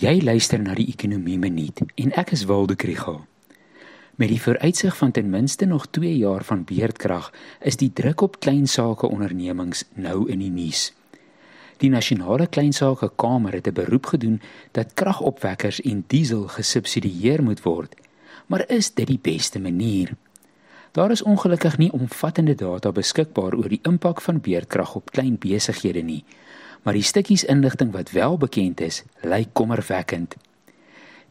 Jy luister na die Ekonomie Minuut en ek is Waldo Krügel. Met die vooruitsig van ten minste nog 2 jaar van beerdkrag, is die druk op klein sake ondernemings nou in die nuus. Die nasionale kleinsake kamer het 'n beroep gedoen dat kragopwekkers en diesel gesubsidieer moet word. Maar is dit die beste manier? Daar is ongelukkig nie omvattende data beskikbaar oor die impak van beerdkrag op klein besighede nie maar die stukkies inligting wat wel bekend is, lyk kommerwekkend.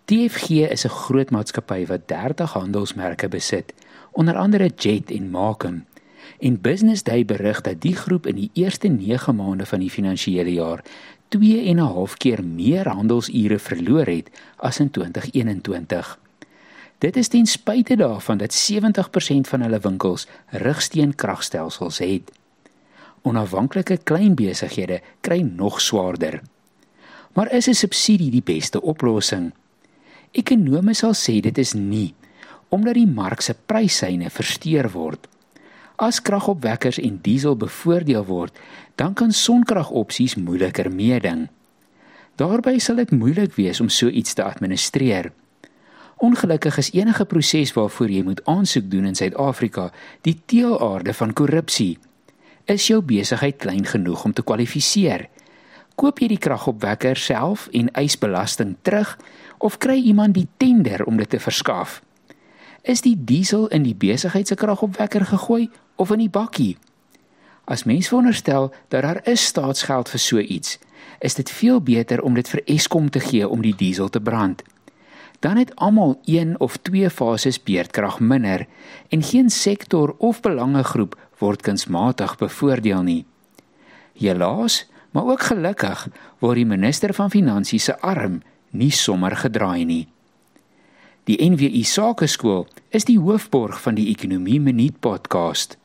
TFG is 'n groot maatskappy wat 30 handelsmerke besit, onder andere Jet en Makem. En Business Day berig dat die groep in die eerste 9 maande van die finansiële jaar 2 en 'n half keer meer handelsure verloor het as in 2021. Dit is ten spyte daarvan dat 70% van hulle winkels rigsteenkragstelsels het onafhanklike klein besighede kry nog swaarder. Maar is 'n subsidie die beste oplossing? Ekonome sal sê dit is nie, omdat die mark se prysyne versteur word. As kragopwekkers en diesel bevoordeel word, dan kan sonkragopsies moeiliker meeding. Daarby sal dit moeilik wees om so iets te administreer. Ongelukkig is enige proses waarvoor jy moet aansoek doen in Suid-Afrika die teelaarde van korrupsie. Is jou besigheid klein genoeg om te kwalifiseer? Koop jy die kragopwekker self en eis belasting terug of kry iemand die tender om dit te verskaf? Is die diesel in die besigheid se kragopwekker gegooi of in die bakkie? As mens veronderstel dat daar is staatsgeld vir so iets, is dit veel beter om dit vir Eskom te gee om die diesel te brand. Dan het almal een of twee fases beerdkrag minder en geen sektor of belangegroep word kunsmatig bevoordeel nie. Helaas, maar ook gelukkig word die minister van finansies se arm nie sommer gedraai nie. Die NWI Sakeskool is die hoofborg van die Ekonomie Minuut podcast.